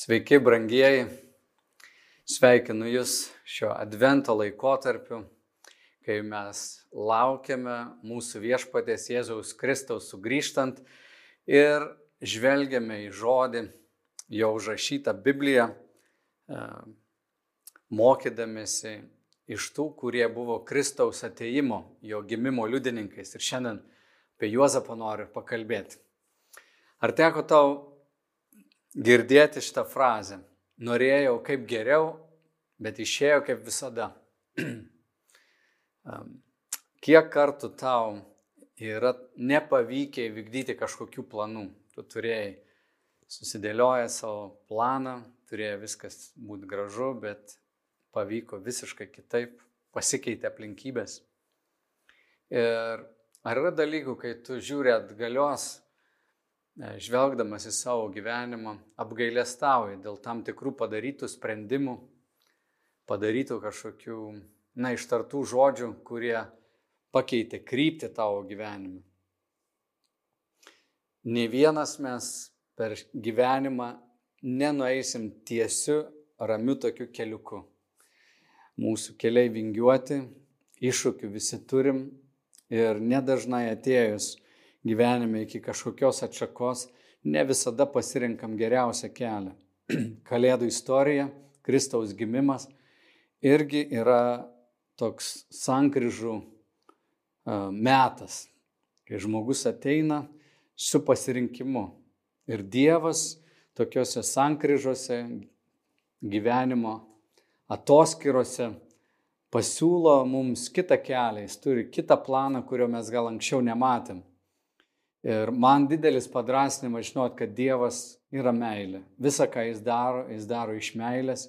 Sveiki, brangieji. Sveikinu Jūs šio advento laikotarpiu, kai mes laukiame mūsų viešpatės Jėzaus Kristaus sugrįžtant ir žvelgiame į žodį, jo užrašytą Bibliją, e, mokydamėsi iš tų, kurie buvo Kristaus ateimo, jo gimimo liudininkais. Ir šiandien apie Juozapą noriu pakalbėti. Ar teko tau girdėti šitą frazę? Norėjau kaip geriau, bet išėjo kaip visada. Kiek kartų tau yra nepavykę įvykdyti kažkokių planų? Tu turėjai susidėlioję savo planą, turėjo viskas būti gražu, bet pavyko visiškai kitaip, pasikeitė aplinkybės. Ir ar yra dalykų, kai tu žiūri atgalios, žvelgdamas į savo gyvenimą, apgailestauji dėl tam tikrų padarytų sprendimų, padarytų kažkokių, na, ištartų žodžių, kurie pakeitė kryptį tavo gyvenime. Ne vienas mes per gyvenimą nenueisim tiesiu, ramiu tokiu keliuku mūsų keliai vingiuoti, iššūkių visi turim ir nedažnai atėjus gyvenime iki kažkokios atšakos ne visada pasirinkam geriausią kelią. Kalėdų istorija, Kristaus gimimas irgi yra toks sankryžų metas, kai žmogus ateina su pasirinkimu. Ir Dievas tokiuose sankryžose gyvenimo atoskirose pasiūlo mums kitą kelią, jis turi kitą planą, kurio mes gal anksčiau nematėm. Ir man didelis padrasnimas žinot, kad Dievas yra meilė. Visa, ką jis daro, jis daro iš meilės.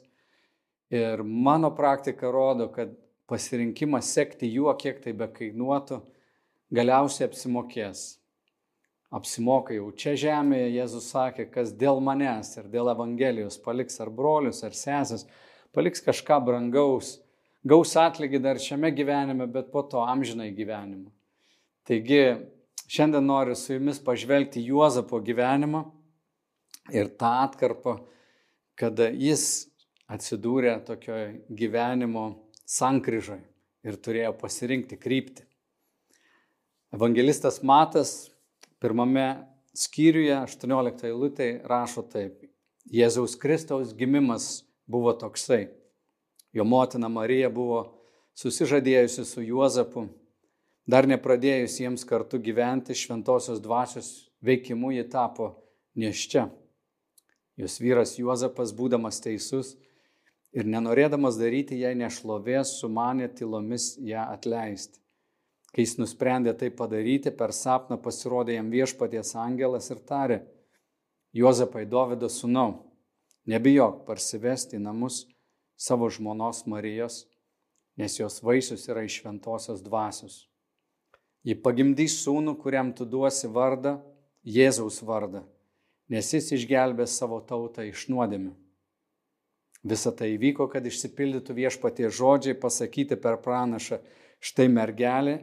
Ir mano praktika rodo, kad pasirinkimas sekti juo, kiek tai be kainuotų, galiausiai apsimokės. Apsimoka jau čia žemėje, Jėzus sakė, kas dėl manęs ir dėl Evangelijos paliks ar brolius, ar sesės, paliks kažką brangaus, gaus atlygį dar šiame gyvenime, bet po to amžinai gyvenimą. Taigi, šiandien noriu su jumis pažvelgti Juozapo gyvenimą ir tą atkarpą, kada jis atsidūrė tokioje gyvenimo sankryžoje ir turėjo pasirinkti kryptį. Evangelistas Matas pirmame skyriuje, 18 eilutė, rašo taip. Jėzaus Kristaus gimimas buvo toksai. Jo motina Marija buvo susižadėjusi su Juozapu, dar nepradėjus jiems kartu gyventi šventosios dvasios veikimu ji tapo nieščia. Jos vyras Juozapas, būdamas teisus ir nenorėdamas daryti jai nešlovės, sumanė tylomis ją atleisti. Kai jis nusprendė tai padaryti, per sapną pasirodė jam viešpaties angelas ir tarė, Juozapai Dovido sūnau, Nebijok parsivesti į namus savo žmonos Marijos, nes jos vaisius yra iš šventosios dvasios. Ji pagimdys sūnų, kuriam tu duosi vardą, Jėzaus vardą, nes jis išgelbės savo tautą iš nuodėmių. Visą tai įvyko, kad išsipildytų viešpatie žodžiai pasakyti per pranašą, štai mergelė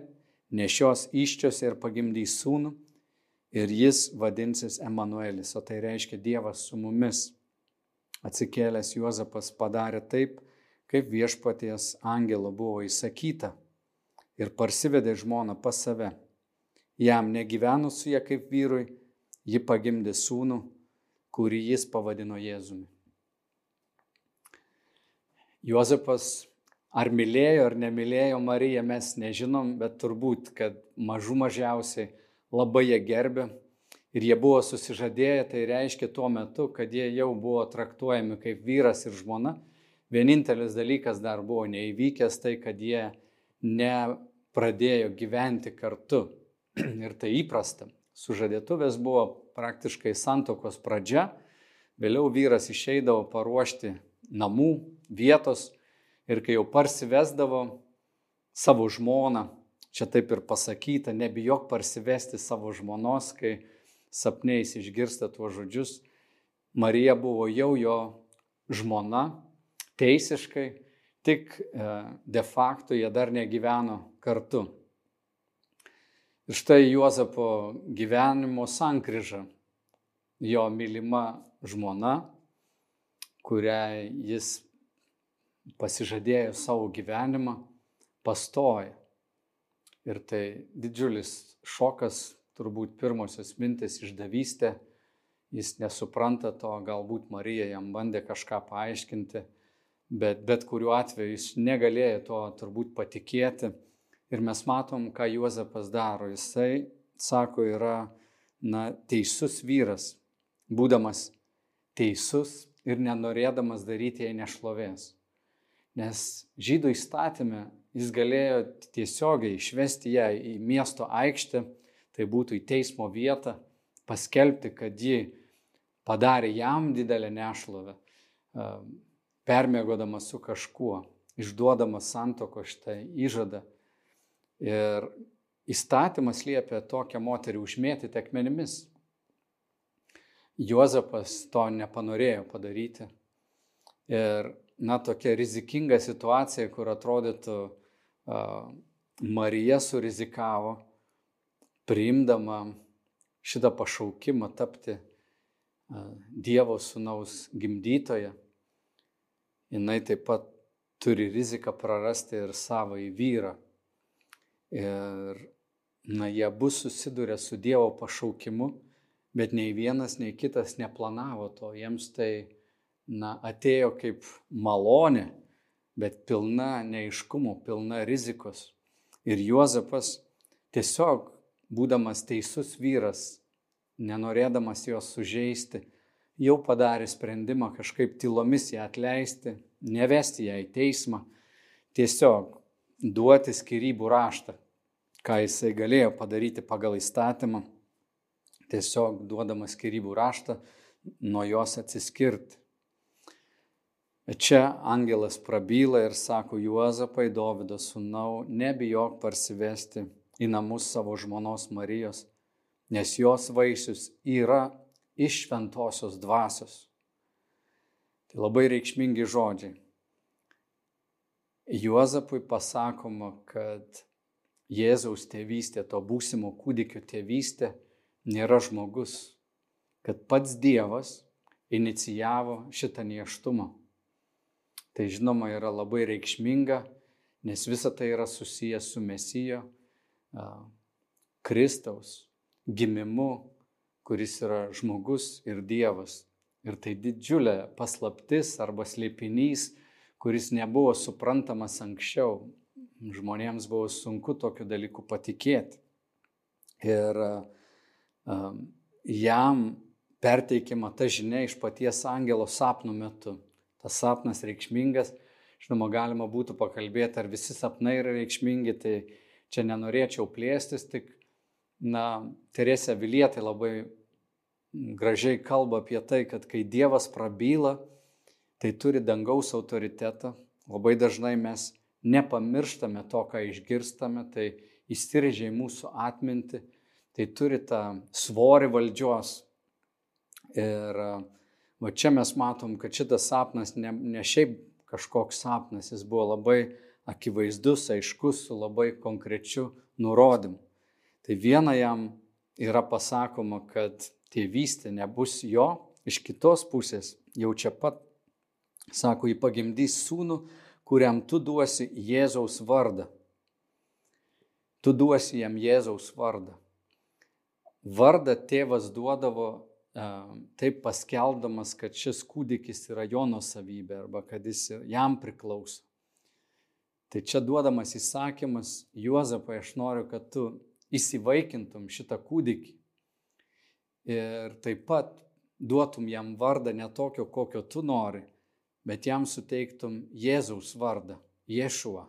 nešios iščios ir pagimdys sūnų ir jis vadinsis Emanuelis, o tai reiškia Dievas su mumis. Atsikėlęs Juozapas padarė taip, kaip viešpaties angelo buvo įsakyta ir parsivedė žmoną pas save. Jam negyvenus su ją kaip vyrui, ji pagimdė sūnų, kurį jis pavadino Jėzumi. Juozapas ar mylėjo ar nemylėjo Mariją mes nežinom, bet turbūt, kad mažų mažiausiai labai ją gerbė ir jie buvo susižadėję, tai reiškia tuo metu, kad jie jau buvo traktuojami kaip vyras ir žmona. Vienintelis dalykas dar buvo neįvykęs, tai kad jie nepradėjo gyventi kartu. ir tai įprasta. Sužadėtuvės buvo praktiškai santokos pradžia, vėliau vyras išeidavo paruošti namų, vietos ir kai jau parsivesdavo savo žmoną, čia taip ir pasakyta, nebijok parsivesti savo žmonos, kai sapniais išgirsta tuos žodžius, Marija buvo jau jo žmona, teisiškai, tik e, de facto jie dar negyveno kartu. Ir štai Juozapo gyvenimo sankryža, jo mylima žmona kuriai jis pasižadėjo savo gyvenimą, pastoja. Ir tai didžiulis šokas, turbūt pirmosios mintis išdavystė, jis nesupranta to, galbūt Marija jam bandė kažką paaiškinti, bet bet kuriuo atveju jis negalėjo to turbūt patikėti. Ir mes matom, ką Juozapas daro. Jisai, sako, yra na, teisus vyras, būdamas teisus ir nenorėdamas daryti jai nešlovės. Nes žydų įstatymė jis galėjo tiesiogiai išvesti ją į miesto aikštę, tai būtų į teismo vietą, paskelbti, kad ji padarė jam didelę nešlovę, permėgodamas su kažkuo, išduodamas santoko šitą įžadą. Ir įstatymas liepia tokią moterį užmėtyti akmenimis. Juozapas to nepanorėjo padaryti. Ir, na, tokia rizikinga situacija, kur atrodytų uh, Marija surizikavo, priimdama šitą pašaukimą tapti uh, Dievo sunaus gimdytoje, jinai taip pat turi riziką prarasti ir savo į vyrą. Ir, na, jie bus susidūrę su Dievo pašaukimu bet nei vienas, nei kitas neplanavo to. Jiems tai, na, atėjo kaip malonė, bet pilna neiškumo, pilna rizikos. Ir Juozapas tiesiog, būdamas teisus vyras, nenorėdamas jos sužeisti, jau padarė sprendimą kažkaip tylomis ją atleisti, nevesti ją į teismą, tiesiog duoti skirybų raštą, ką jisai galėjo padaryti pagal įstatymą tiesiog duodamas skirybų raštą, nuo jos atsiskirti. Čia angelas prabyla ir sako Juozapai, Dovido sūnau, nebijok parsivesti į namus savo žmonos Marijos, nes jos vaisius yra iš šventosios dvasios. Tai labai reikšmingi žodžiai. Juozapui pasakoma, kad Jėzaus tėvystė, to būsimo kūdikio tėvystė nėra žmogus, kad pats Dievas inicijavo šitą neštumą. Tai žinoma yra labai reikšminga, nes visa tai yra susijęs su Mesijo, Kristaus gimimu, kuris yra žmogus ir Dievas. Ir tai didžiulė paslaptis arba slėpinys, kuris nebuvo suprantamas anksčiau. Žmonėms buvo sunku tokiu dalyku patikėti. Ir uh, jam perteikiama ta žinia iš paties angelo sapnų metu. Tas sapnas reikšmingas, žinoma, galima būtų pakalbėti, ar visi sapnai yra reikšmingi, tai čia nenorėčiau plėstis, tik, na, Teresė Vilietai labai gražiai kalba apie tai, kad kai Dievas prabyla, tai turi dangaus autoritetą. Labai dažnai mes nepamirštame to, ką išgirstame, tai įsirižia į mūsų atmintį tai turi tą svorį valdžios. Ir va čia mes matom, kad šitas sapnas ne, ne šiaip kažkoks sapnas, jis buvo labai akivaizdus, aiškus, su labai konkrečiu nurodymu. Tai viena jam yra pasakoma, kad tėvystė nebus jo, iš kitos pusės jau čia pat, sako, jį pagimdys sūnų, kuriam tu duosi Jėzaus vardą. Tu duosi jam Jėzaus vardą vardą tėvas duodavo taip paskeldamas, kad šis kūdikis yra jo nusavybė arba kad jis jam priklauso. Tai čia duodamas įsakymas, Juozapai, aš noriu, kad tu įsivaikintum šitą kūdikį ir taip pat duotum jam vardą ne tokio, kokio tu nori, bet jam suteiktum Jėzaus vardą, Ješuą.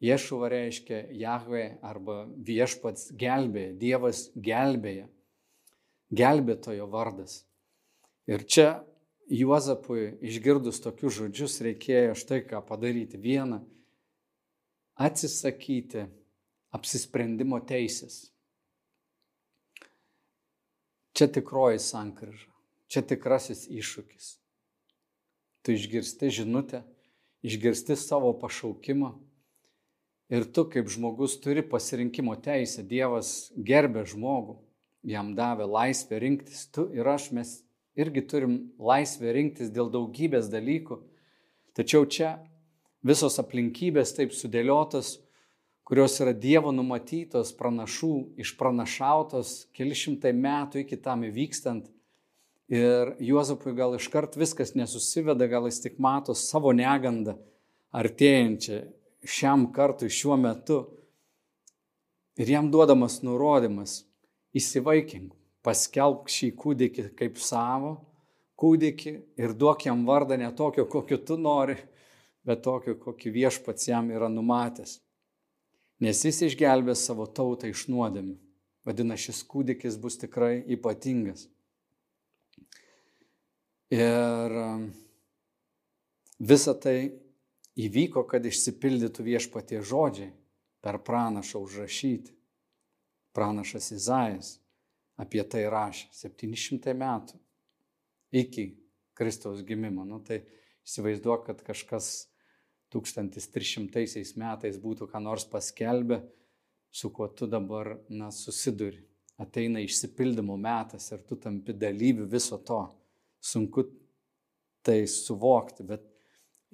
Ješuva reiškia Jahve arba viešpats gelbėja, Dievas gelbėja, gelbėtojo vardas. Ir čia Juozapui išgirdus tokius žodžius reikėjo štai ką padaryti. Vieną - atsisakyti apsisprendimo teisės. Čia tikroji sankryža, čia tikrasis iššūkis. Tu išgirsti žinutę, išgirsti savo pašaukimą Ir tu kaip žmogus turi pasirinkimo teisę. Dievas gerbė žmogų, jam davė laisvę rinktis. Tu ir aš mes irgi turim laisvę rinktis dėl daugybės dalykų. Tačiau čia visos aplinkybės taip sudėliotos, kurios yra Dievo numatytos, pranašų, išpranašautos keli šimtai metų iki tam įvykstant. Ir Juozapui gal iškart viskas nesusiveda, gal jis tik mato savo negandą artėjančią šiam kartui, šiuo metu. Ir jam duodamas nurodymas - įsivaikink, paskelbk šį kūdikį kaip savo kūdikį ir duok jam vardą ne tokio, kokio tu nori, bet tokio, kokį viešpats jam yra numatęs. Nes jis išgelbės savo tautą iš nuodėmių. Vadina, šis kūdikis bus tikrai ypatingas. Ir um, visa tai įvyko, kad išsipildytų viešpatie žodžiai per pranašą užrašyti. Pranašas Izaijas apie tai rašė 700 metų iki Kristaus gimimo. Nu, tai įsivaizduok, kad kažkas 1300 metais būtų ką nors paskelbę, su kuo tu dabar na, susiduri. Ateina išsipildymo metas ir tu tampi dalyviu viso to. Sunku tai suvokti, bet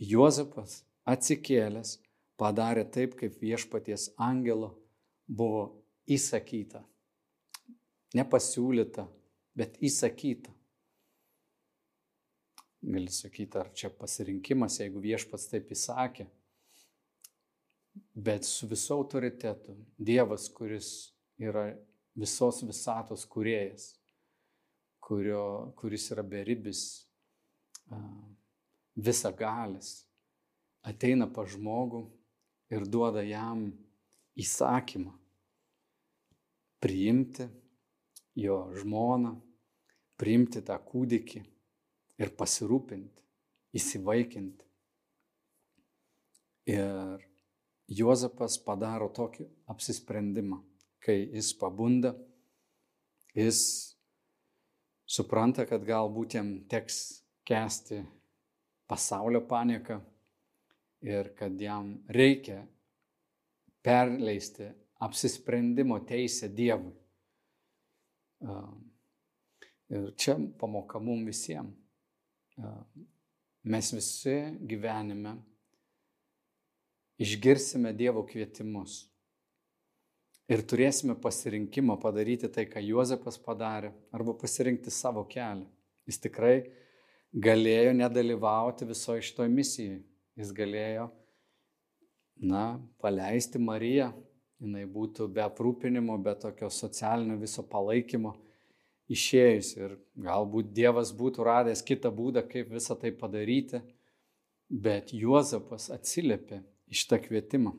Juozapas atsikėlęs padarė taip, kaip viešpaties angelo buvo įsakyta. Nepasiūlyta, bet įsakyta. Gali sakyti, ar čia pasirinkimas, jeigu viešpats taip įsakė. Bet su visu autoritetu Dievas, kuris yra visos visatos kuriejas, kurio, kuris yra beribis, visagalis, ateina pa žmogų ir duoda jam įsakymą priimti jo žmoną, priimti tą kūdikį ir pasirūpinti, įsivaikinti. Ir Juozapas padaro tokį apsisprendimą, kai jis pabunda, jis supranta, kad galbūt jam teks kesti pasaulio panieką, ir kad jam reikia perleisti apsisprendimo teisę Dievui. Ir čia pamoka mums visiems. Mes visi gyvenime išgirsime Dievo kvietimus ir turėsime pasirinkimą padaryti tai, ką Juozapas padarė, arba pasirinkti savo kelią. Jis tikrai galėjo nedalyvauti visoje šitoje misijoje. Jis galėjo, na, paleisti Mariją, jinai būtų be aprūpinimo, be tokio socialinio viso palaikymo išėjus ir galbūt Dievas būtų radęs kitą būdą, kaip visą tai padaryti, bet Juozapas atsiliepė iš tą kvietimą.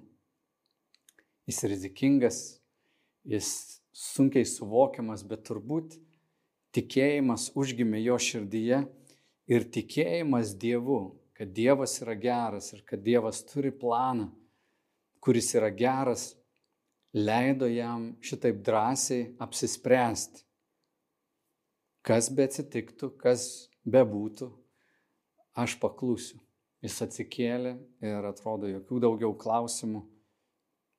Jis rizikingas, jis sunkiai suvokiamas, bet turbūt tikėjimas užgimė jo širdyje ir tikėjimas Dievu kad Dievas yra geras ir kad Dievas turi planą, kuris yra geras, leido jam šitaip drąsiai apsispręsti. Kas be atsitiktų, kas bebūtų, aš paklusiu. Jis atsikėlė ir atrodo jokių daugiau klausimų,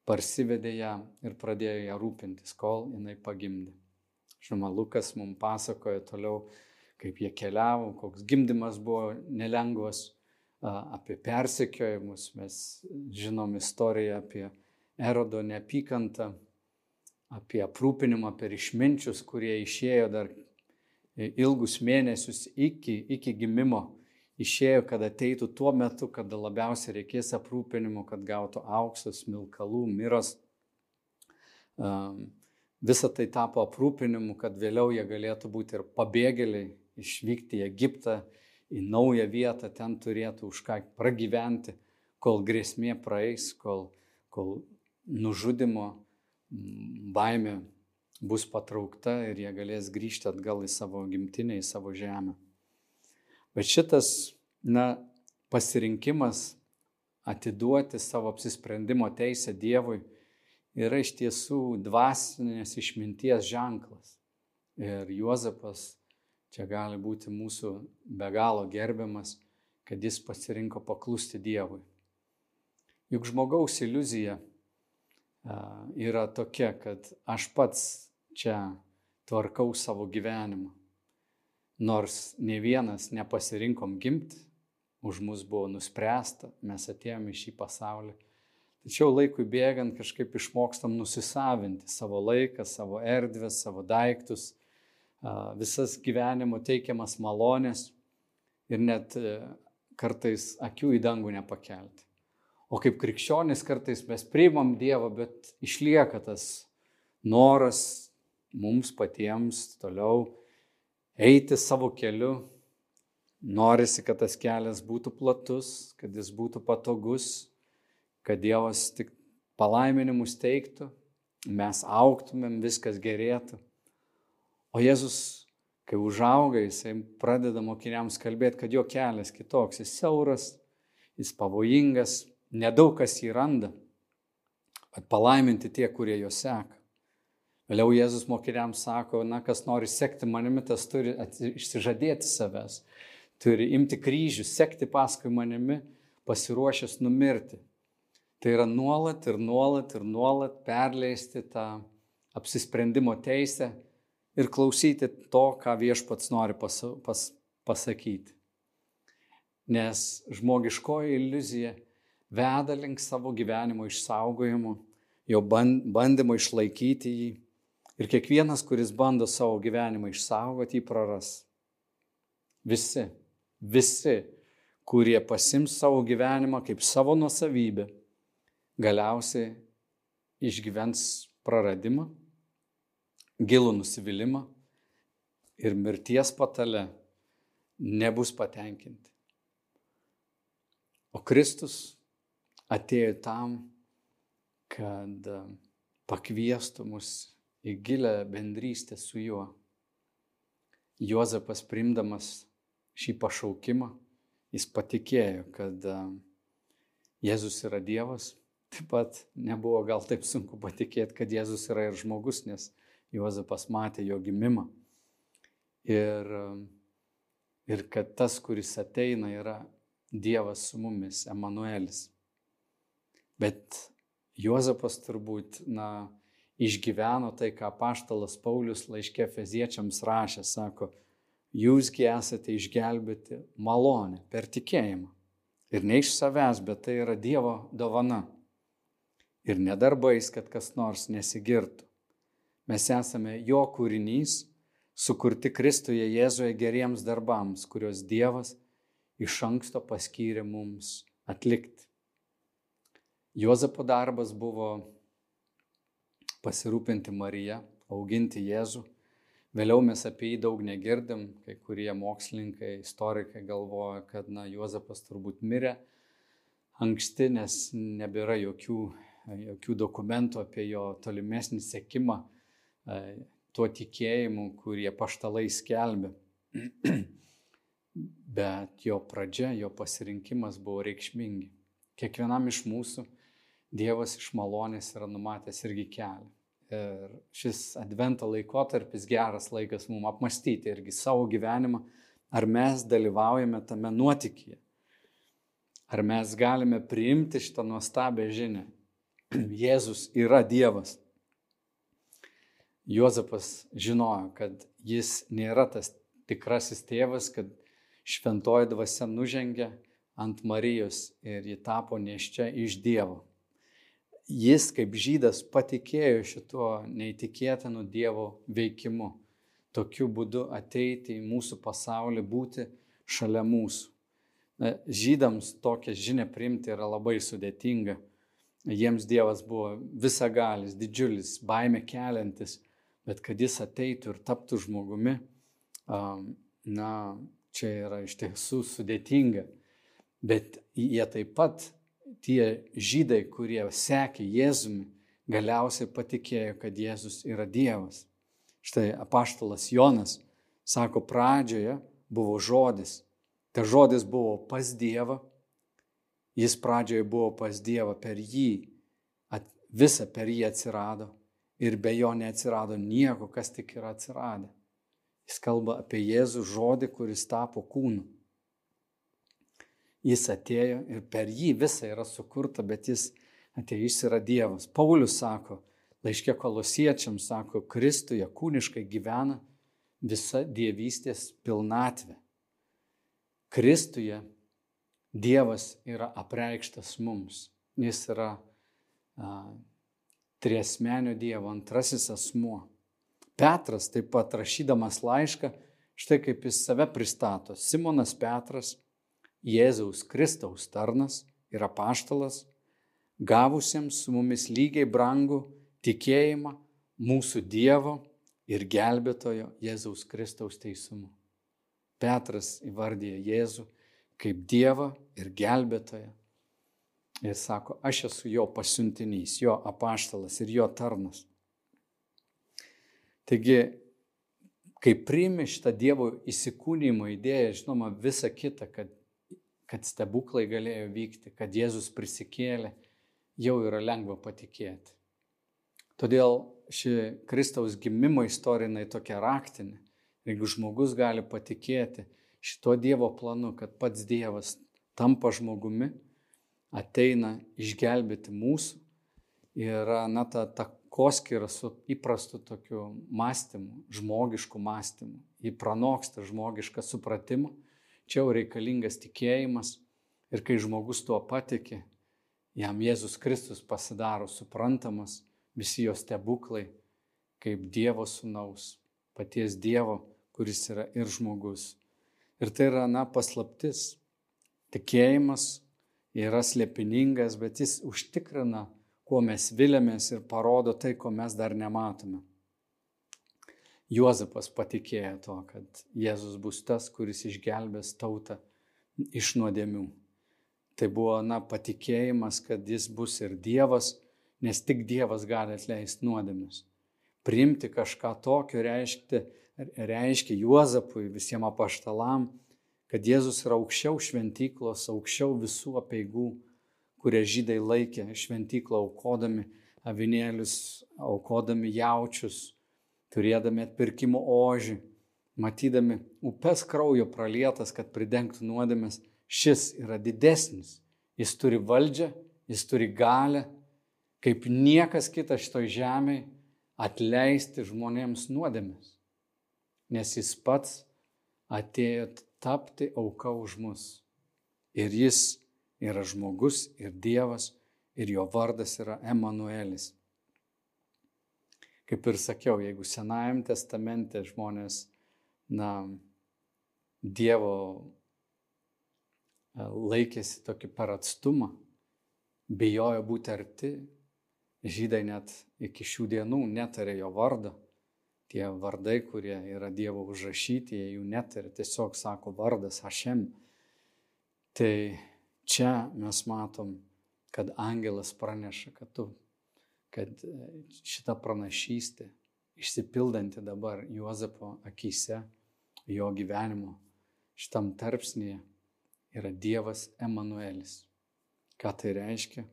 parsivedė ją ir pradėjo ją rūpintis, kol jinai pagimdė. Žinoma, Lukas mums pasakoja toliau, kaip jie keliavo, koks gimdymas buvo nelengvas, apie persekiojimus, mes žinom istoriją apie erodo neapykantą, apie aprūpinimą per išminčius, kurie išėjo dar ilgus mėnesius iki, iki gimimo, išėjo, kad ateitų tuo metu, kada labiausiai reikės aprūpinimo, kad gautų auksas, milkalų, miras. Visa tai tapo aprūpinimu, kad vėliau jie galėtų būti ir pabėgėliai, išvykti į Egiptą, į naują vietą, ten turėtų už ką pragyventi, kol grėsmė praeis, kol, kol nužudimo baimė bus patraukta ir jie galės grįžti atgal į savo gimtinę, į savo žemę. Bet šitas, na, pasirinkimas atiduoti savo apsisprendimo teisę Dievui yra iš tiesų dvasinės išminties ženklas. Ir Juozapas Čia gali būti mūsų be galo gerbiamas, kad jis pasirinko paklusti Dievui. Juk žmogaus iliuzija yra tokia, kad aš pats čia tvarkau savo gyvenimą. nors ne vienas nepasirinkom gimti, už mus buvo nuspręsta, mes atėjome į šį pasaulį. Tačiau laikui bėgant kažkaip išmokstam nusisavinti savo laiką, savo erdvę, savo daiktus, visas gyvenimo teikiamas malonės ir net e, kartais akių į dangų nepakelti. O kaip krikščionis kartais mes priimam Dievą, bet išlieka tas noras mums patiems toliau eiti savo keliu. Norisi, kad tas kelias būtų platus, kad jis būtų patogus, kad Dievas tik palaiminimus teiktų, mes auktumėm, viskas gerėtų. O Jėzus, kai užauga, jisai pradeda mokiniams kalbėti, kad jo kelias kitoks, jis siauras, jis pavojingas, nedaug kas jį randa, bet palaiminti tie, kurie jo seka. Vėliau Jėzus mokiniams sako, na, kas nori sekti manimi, tas turi išsižadėti savęs, turi imti kryžių, sekti paskui manimi, pasiruošęs numirti. Tai yra nuolat ir nuolat ir nuolat perleisti tą apsisprendimo teisę ir klausyti to, ką viešpats nori pas, pas, pasakyti. Nes žmogiškoji iliuzija veda link savo gyvenimo išsaugojimo, jo bandymo išlaikyti jį Ir kiekvienas, kuris bando savo gyvenimą išsaugoti, jį praras. Visi, visi, kurie pasims savo gyvenimą kaip savo nusavybę, galiausiai išgyvens praradimą, gilų nusivylimą ir mirties patale nebus patenkinti. O Kristus atėjo tam, kad pakviestų mus į gilę bendrystę su juo. Juozapas primdamas šį pašaukimą, jis patikėjo, kad Jėzus yra Dievas. Taip pat nebuvo gal taip sunku patikėti, kad Jėzus yra ir žmogus, nes Juozapas matė jo gimimą. Ir, ir kad tas, kuris ateina, yra Dievas su mumis, Emanuelis. Bet Juozapas turbūt, na, išgyveno tai, ką paštalas Paulius laiškė feziečiams rašė, sako, jūsgi esate išgelbėti malonę per tikėjimą. Ir ne iš savęs, bet tai yra Dievo dovana. Ir nedarbais, kad kas nors nesigirtų. Mes esame jo kūrinys, sukurti Kristuje Jėzuje geriems darbams, kuriuos Dievas iš anksto paskyrė mums atlikti. Juozapo darbas buvo pasirūpinti Mariją, auginti Jėzų. Vėliau mes apie jį daug negirdim, kai kurie mokslininkai, istorikai galvoja, kad na, Juozapas turbūt mirė anksti, nes nebėra jokių, jokių dokumentų apie jo tolimesnį sekimą e, tuo tikėjimu, kurie paštalai skelbė. Bet jo pradžia, jo pasirinkimas buvo reikšmingi. Kiekvienam iš mūsų Dievas iš malonės yra numatęs irgi kelią. Ir šis advento laikotarpis geras laikas mums apmastyti irgi savo gyvenimą, ar mes dalyvaujame tame nuotikyje. Ar mes galime priimti šitą nuostabią žinę. Jėzus yra Dievas. Juozapas žinojo, kad jis nėra tas tikrasis tėvas, kad šventoji dvasia nužengė ant Marijos ir ji tapo neščia iš Dievo jis kaip žydas patikėjo šituo neįtikėtinu Dievo veikimu. Tokiu būdu ateiti į mūsų pasaulį, būti šalia mūsų. Žydams tokią žinią priimti yra labai sudėtinga. Jiems Dievas buvo visagalis, didžiulis, baime keliantis, bet kad jis ateitų ir taptų žmogumi, na, čia yra iš tiesų sudėtinga. Bet jie taip pat tie žydai, kurie sekė Jėzumi, galiausiai patikėjo, kad Jėzus yra Dievas. Štai apaštalas Jonas sako, pradžioje buvo žodis. Ta žodis buvo pas Dievą, jis pradžioje buvo pas Dievą, per jį, at, visa per jį atsirado ir be jo neatsirado nieko, kas tik yra atsiradę. Jis kalba apie Jėzų žodį, kuris tapo kūnu. Jis atėjo ir per jį visa yra sukurta, bet jis atėjo, jis yra Dievas. Paulius sako, laiškė kolosiečiams sako, Kristuje kūniškai gyvena, visa dievystės pilnatvė. Kristuje Dievas yra apreikštas mums. Jis yra a, triesmenio Dievo antrasis asmuo. Petras taip pat rašydamas laišką, štai kaip jis save pristato. Simonas Petras, Jėzaus Kristaus tarnas ir apaštalas, gavusiems su mumis lygiai brangų tikėjimą mūsų Dievo ir gelbėtojo Jėzaus Kristaus teisumu. Petras įvardyja Jėzų kaip Dievą ir gelbėtoją. Ir sako, aš esu jo pasiuntinys, jo apaštalas ir jo tarnas. Taigi, kai priimi šitą Dievo įsikūnymo idėją, žinoma, visa kita, kad, kad stebuklai galėjo vykti, kad Jėzus prisikėlė, jau yra lengva patikėti. Todėl ši Kristaus gimimo istorija jinai tokia raktinė. Jeigu žmogus gali patikėti šito Dievo planu, kad pats Dievas tampa žmogumi, ateina išgelbėti mūsų, yra, na, ta, ta koskira su įprastu tokiu mąstymu, žmogišku mąstymu. Jį pranoksta žmogišką supratimą, čia jau reikalingas tikėjimas ir kai žmogus tuo patikė, jam Jėzus Kristus pasidaro suprantamas, visi jo stebuklai, kaip Dievo sunaus, paties Dievo, kuris yra ir žmogus. Ir tai yra, na, paslaptis. Tikėjimas yra slėpiningas, bet jis užtikrina, kuo mes vilėmės ir parodo tai, ko mes dar nematome. Juozapas patikėjo to, kad Jėzus bus tas, kuris išgelbės tautą iš nuodėmių. Tai buvo, na, patikėjimas, kad jis bus ir Dievas, nes tik Dievas gali atleisti nuodėmes. Priimti kažką tokio reiškia, reiškia Juozapui, visiems apaštalam, kad Jėzus yra aukščiau šventyklos, aukščiau visų apieigų, kurie žydai laikė šventyklą aukodami avinėlius, aukodami jaučius, turėdami atpirkimo ožį, matydami upes kraujo pralietas, kad pridengtų nuodėmės, šis yra didesnis. Jis turi valdžią, jis turi galę, kaip niekas kitas šitoj žemėje atleisti žmonėms nuodėmės. Nes jis pats atėjo tapti auka už mus. Ir jis yra žmogus ir Dievas ir jo vardas yra Emanuelis. Kaip ir sakiau, jeigu Senajam testamente žmonės, na, Dievo e, laikėsi tokį per atstumą, bijojo būti arti, Žydai net iki šių dienų netarė jo vardą. Tie vardai, kurie yra Dievo užrašyti, jie jų netarė, tiesiog sako vardas Hašem. Tai čia mes matom, kad angelas praneša, kad, tu, kad šita pranašystė išsipildanti dabar Juozapo akise, jo gyvenimo, šitam tarpsnėje yra Dievas Emanuelis. Ką tai reiškia?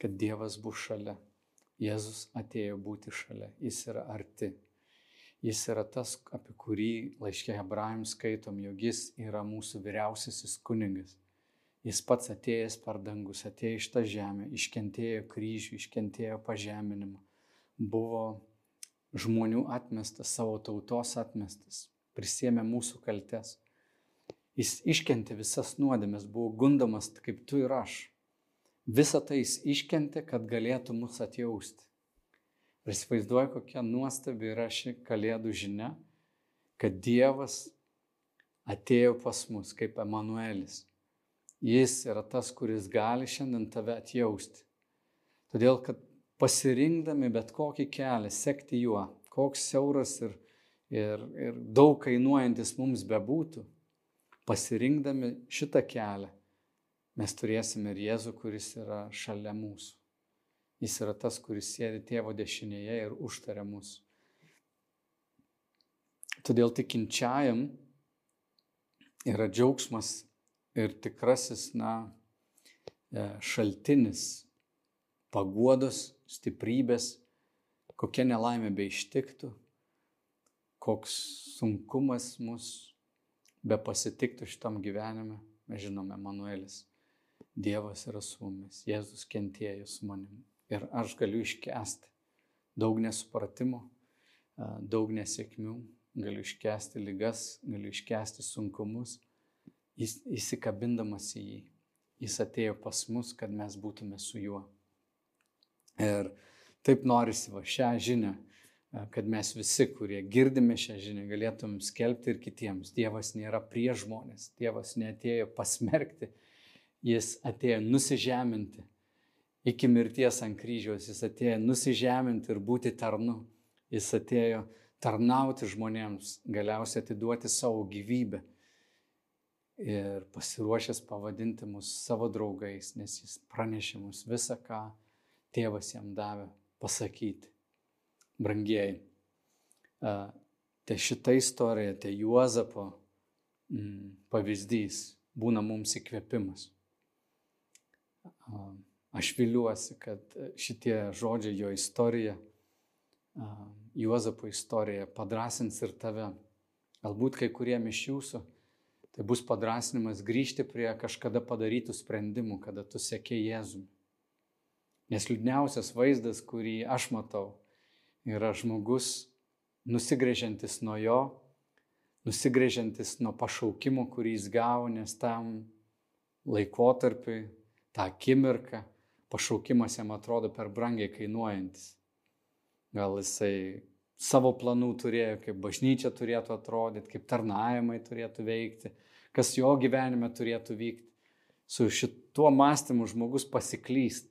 Kad Dievas bus šalia. Jėzus atėjo būti šalia, jis yra arti. Jis yra tas, apie kurį laiškė Hebrajams skaitom, jog jis yra mūsų vyriausiasis kuningas. Jis pats atėjęs per dangus, atėjo iš tą žemę, iškentėjo kryžių, iškentėjo pažeminimą, buvo žmonių atmestas, savo tautos atmestas, prisėmė mūsų kaltes. Jis iškentė visas nuodėmės, buvo gundomas kaip tu ir aš. Visą tai jis iškentė, kad galėtų mus atjausti. Ir įsivaizduoju, kokia nuostabi yra ši kalėdų žinia, kad Dievas atėjo pas mus kaip Emanuelis. Jis yra tas, kuris gali šiandien tave atjausti. Todėl, kad pasirinkdami bet kokį kelią, sekti juo, koks siauras ir, ir, ir daug kainuojantis mums bebūtų, pasirinkdami šitą kelią, mes turėsime ir Jėzų, kuris yra šalia mūsų. Jis yra tas, kuris sėdi tėvo dešinėje ir užtaria mus. Todėl tikinčiajam yra džiaugsmas ir tikrasis, na, e, šaltinis paguodos, stiprybės, kokia nelaimė be ištiktų, koks sunkumas mus be pasitiktų šitam gyvenime, mes žinome, Manuelis Dievas yra su mumis, Jėzus kentėjo su manimi ir aš galiu iškesti daug nesupratimo, daug nesėkmių, galiu iškesti lygas, galiu iškesti sunkumus, jis įsikabindamas į jį. Jis atėjo pas mus, kad mes būtume su juo. Ir taip norisi va šią žinią, kad mes visi, kurie girdime šią žinią, galėtum skelbti ir kitiems. Dievas nėra prie žmonės, Dievas neatėjo pasmerkti, jis atėjo nusižeminti. Iki mirties ant kryžiaus jis atėjo nusižeminti ir būti tarnu. Jis atėjo tarnauti žmonėms, galiausiai atiduoti savo gyvybę ir pasiruošęs pavadinti mus savo draugais, nes jis pranešė mus visą, ką tėvas jam davė pasakyti. Brangieji, tai šita istorija, tai Juozapo mm, pavyzdys būna mums įkvėpimas. Aš viliuosi, kad šitie žodžiai, jo istorija, Juozapo istorija padrasins ir tave. Galbūt kai kuriem iš jūsų tai bus padrasinimas grįžti prie kažkada padarytų sprendimų, kada tu sekė Jėzumi. Nes liūdniausias vaizdas, kurį aš matau, yra žmogus nusigrėžiantis nuo jo, nusigrėžiantis nuo pašaukimo, kurį jis gavo, nes tam laikotarpiui, tą akimirką, pašaukimas jam atrodo per brangiai kainuojantis. Gal jisai savo planų turėjo, kaip bažnyčia turėtų atrodyti, kaip tarnavimai turėtų veikti, kas jo gyvenime turėtų vykti. Su šituo mąstymu žmogus pasiklysta.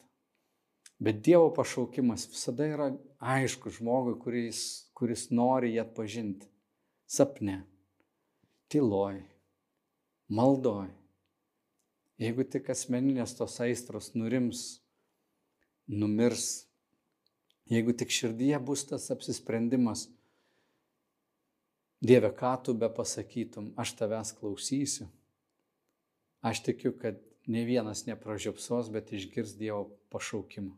Bet Dievo pašaukimas visada yra aišku žmogui, kuris, kuris nori jį atpažinti. Sapne, tyloj, maldoj. Jeigu tik asmeninės tos aistros nurims, numirs Jeigu tik širdyje bus tas apsisprendimas, Dieve, ką tu be pasakytum, aš tavęs klausysiu. Aš tikiu, kad ne vienas nepražiopsos, bet išgirs Dievo pašaukimą.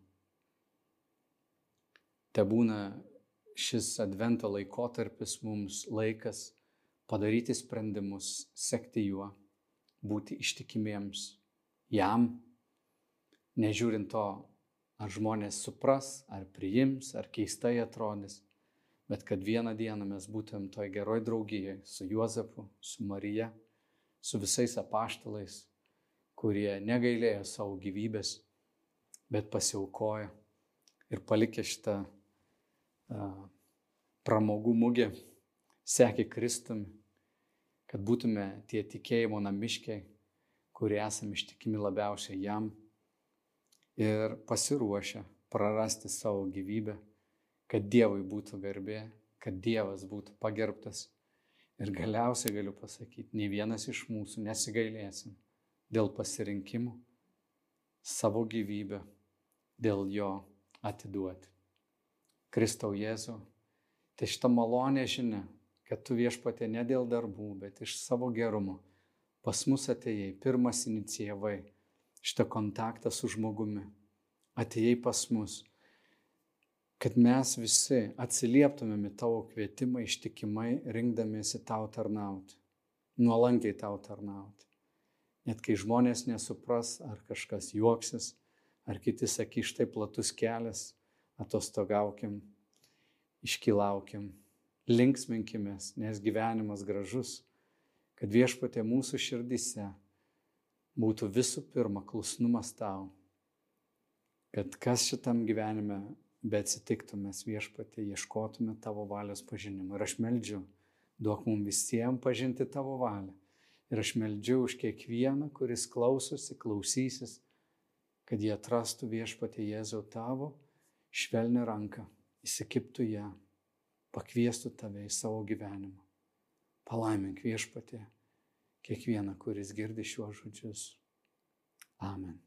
Te būna šis advento laikotarpis mums laikas padaryti sprendimus, sekti juo, būti ištikimiems jam, nežiūrint to, Ar žmonės supras, ar priims, ar keistai atrodys, bet kad vieną dieną mes būtum toj geroj draugijai su Juozapu, su Marija, su visais apaštalais, kurie negailėjo savo gyvybės, bet pasiaukojo ir palikė šitą uh, pramogų mugę, sekė Kristumi, kad būtume tie tikėjimo namiškiai, kurie esame ištikimi labiausiai jam ir pasiruošę prarasti savo gyvybę, kad Dievui būtų garbė, kad Dievas būtų pagerbtas. Ir galiausiai galiu pasakyti, nei vienas iš mūsų nesigailėsim dėl pasirinkimų savo gyvybę, dėl jo atiduoti. Kristau Jėzau, tai šitą malonę žinia, kad tu viešpatė ne dėl darbų, bet iš savo gerumo pas mus atėjai, pirmas inicijavai šitą kontaktą su žmogumi. Atėjai pas mus, kad mes visi atsilieptumėm į tavo kvietimą ištikimai rinkdamiesi tau tarnauti, nuolankiai tau tarnauti. Net kai žmonės nesupras, ar kažkas juoksis, ar kiti sakys, štai platus kelias, atostogaukim, iškilaukim, linksminkimės, nes gyvenimas gražus, kad viešpatė mūsų širdise būtų visų pirma klusnumas tau, kad kas šitam gyvenime bet atsitiktų, mes viešpatė ieškotume tavo valios pažinimo. Ir aš meldžiu, duok mums visiems pažinti tavo valią. Ir aš meldžiu už kiekvieną, kuris klausosi, klausysis, kad jie atrastų viešpatė Jėzau tavo švelnę ranką, įsikiptų ją, pakviestų tave į savo gyvenimą. Palaimink viešpatė kiekvieną, kuris girdi šiuos žodžius. Amen.